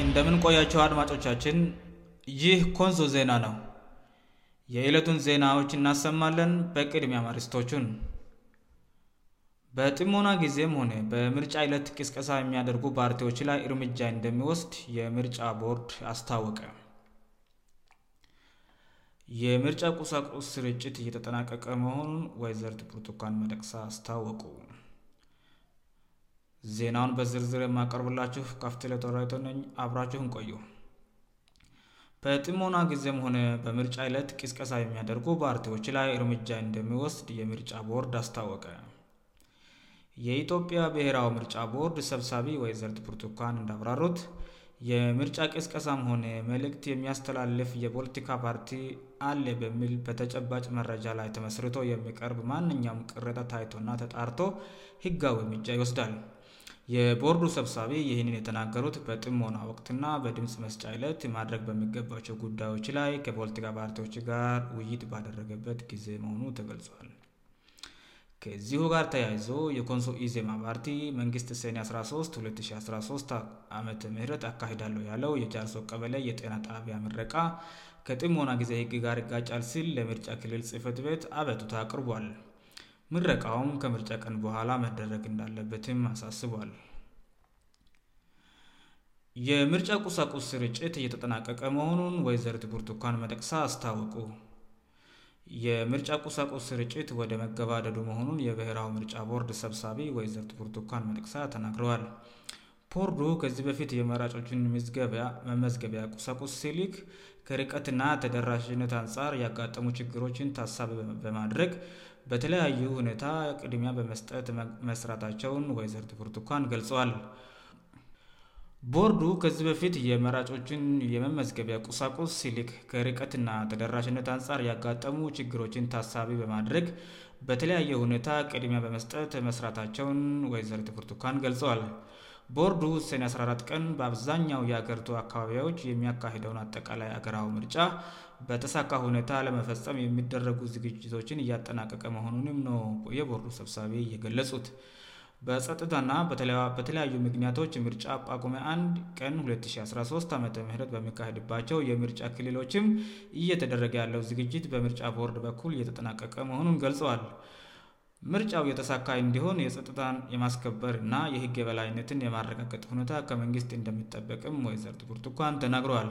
እንደምንቆያቸው አድማጮቻችን ይህ ኮንሶ ዜና ነው የዕለቱን ዜናዎች እናሰማለን በቅድሚያ ማርስቶቹን በጥሞና ጊዜም ሆነ በምርጫ ዕለት ቅስቀሳ የሚያደርጉ ፓርቲዎች ላይ እርምጃ እንደሚወስድ የምርጫ ቦርድ አስታወቀ የምርጫ ቁሳቁስ ስርጭት እየተጠናቀቀ መሆን ወይዘር ትፑርቱኳን መደቅሰ አስታወቁ ዜናውን በዝርዝር የማቀርብላችሁ ካፍትለተራይቶ ነኝ አብራችሁን ቆዩ በጥሞና ጊዜም ሆነ በምርጫ ይለት ቅስቀሳ የሚያደርጉ ፓርቲዎች ላይ እርምጃ እንደሚወስድ የምርጫ ቦርድ አስታወቀ የኢትዮጵያ ብሔራው ምርጫ ቦርድ ሰብሳቢ ወይ ዘርት ፑርቱኳን እንዳብራሩት የምርጫ ቅስቀሳም ሆነ መልእክት የሚያስተላልፍ የፖለቲካ ፓርቲ አለ በሚል በተጨባጭ መረጃ ላይ ተመስርቶ የሚቀርብ ማንኛውም ቅረጠ ታይቶና ተጣርቶ ህጋዊ ምጃ ይወስዳል የቦርዱ ሰብሳቢ ይህንን የተናገሩት በጥሞና ወቅትና በድምፅ መስጫ አይለት ማድረግ በሚገባቸው ጉዳዮች ላይ ከፖለቲካ ፓርቲዎች ጋር ውይት ባደረገበት ጊዜ መሆኑ ተገልጿል ከዚሁ ጋር ተያይዘ የኮንሶ ኢዜማ ፓርቲ መንግስት ሴኒ 13 2013 ዓመ ምት አካሂዳለሁ ያለው የጃርሶ ቀበለ የጤና ጣቢያ መረቃ ከጥሞና ጊዜ ህግ ጋር ይጋጫል ሲል ለምርጫ ክልል ጽህፈት ቤት አበቱታ አቅርቧል ምረቃውም ከምርጫ ቀን በኋላ መደረግ እንዳለበትም አሳስቧል የምርጫ ቁሳቁስ ስርጭት እየተጠናቀቀ መሆኑን ወይዘር ትጉርቱኳን መጠቅሳ አስታወቁ የምርጫ ቁሳቁስ ስርጭት ወደ መገባደዱ መሆኑን የብሔራው ምርጫ ቦርድ ሰብሳቢ ወይዘር ትጉርቱኳን መጠቅሳ ተናግረዋል ፖርዶ ከዚህ በፊት የመራጮችን ዝገ መመዝገቢያ ቁሳቁስ ሲሊክ ከርቀትና ተደራሽነት አንጻር ያጋጠሙ ችግሮችን ታሳብ በማድረግ በተለያዩ ሁኔታ ቅድሚያ በመስጠት መስራታቸውን ወይዘር ትኩርቱኳን ገልጸዋል ቦርዱ ከዚህ በፊት የመራጮችን የመመዝገቢያ ቁሳቁስ ሲልክ ከርቀትና ተደራሽነት አንጻር ያጋጠሙ ችግሮችን ታሳቢ በማድረግ በተለያየ ሁኔታ ቅድሚያ በመስጠት መስራታቸውን ወይዘር ትኩርቱኳን ገልጸዋል ቦርዱ ሰኔ 14 ቀን በአብዛኛው የአገርቱ አካባቢዎች የሚያካሄደውን አጠቃላይ አገራው ምርጫ በተሳካ ሁኔታ ለመፈጸም የሚደረጉ ዝግጅቶችን እያጠናቀቀ መሆኑንም ነው የቦርዱ ሰብሳቢ እየገለጹት በጸጥታና በተለያዩ ምክንያቶች ምርጫ ጳቁሜ 1 ቀን 2013 ዓ ም በሚካሄድባቸው የምርጫ ክልሎችም እየተደረገ ያለው ዝግጅት በምርጫ ቦርድ በኩል እየተጠናቀቀ መሆኑን ገልጸዋል ምርጫው የተሳካይ እንዲሆን የጸጥታን የማስከበር እና የህግ የበላይነትን የማረጋገጥ ሁኔታ ከመንግስት እንደሚጠበቅም ወይሰርት ቡርቱኳን ተናግረዋል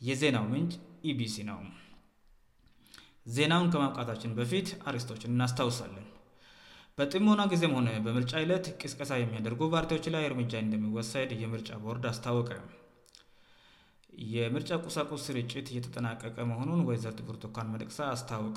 የዜናው ምንጭ ኢቢሲ ነው ዜናውን ከማብቃታችን በፊት አሪስቶችን እናስታውሳለን በጥሞና ጊዜም ሆነ በምርጫ ይለት ቅስቀሳ የሚያደርጉ ፓርቲዎች ላይ እርምጃ እንደሚወሰድ የምርጫ ቦርድ አስታወቀ የምርጫ ቁሳቁስ ስርጭት እየተጠናቀቀ መሆኑን ወይዘር ጥብርቶካን መደቅሰ አስታውቅ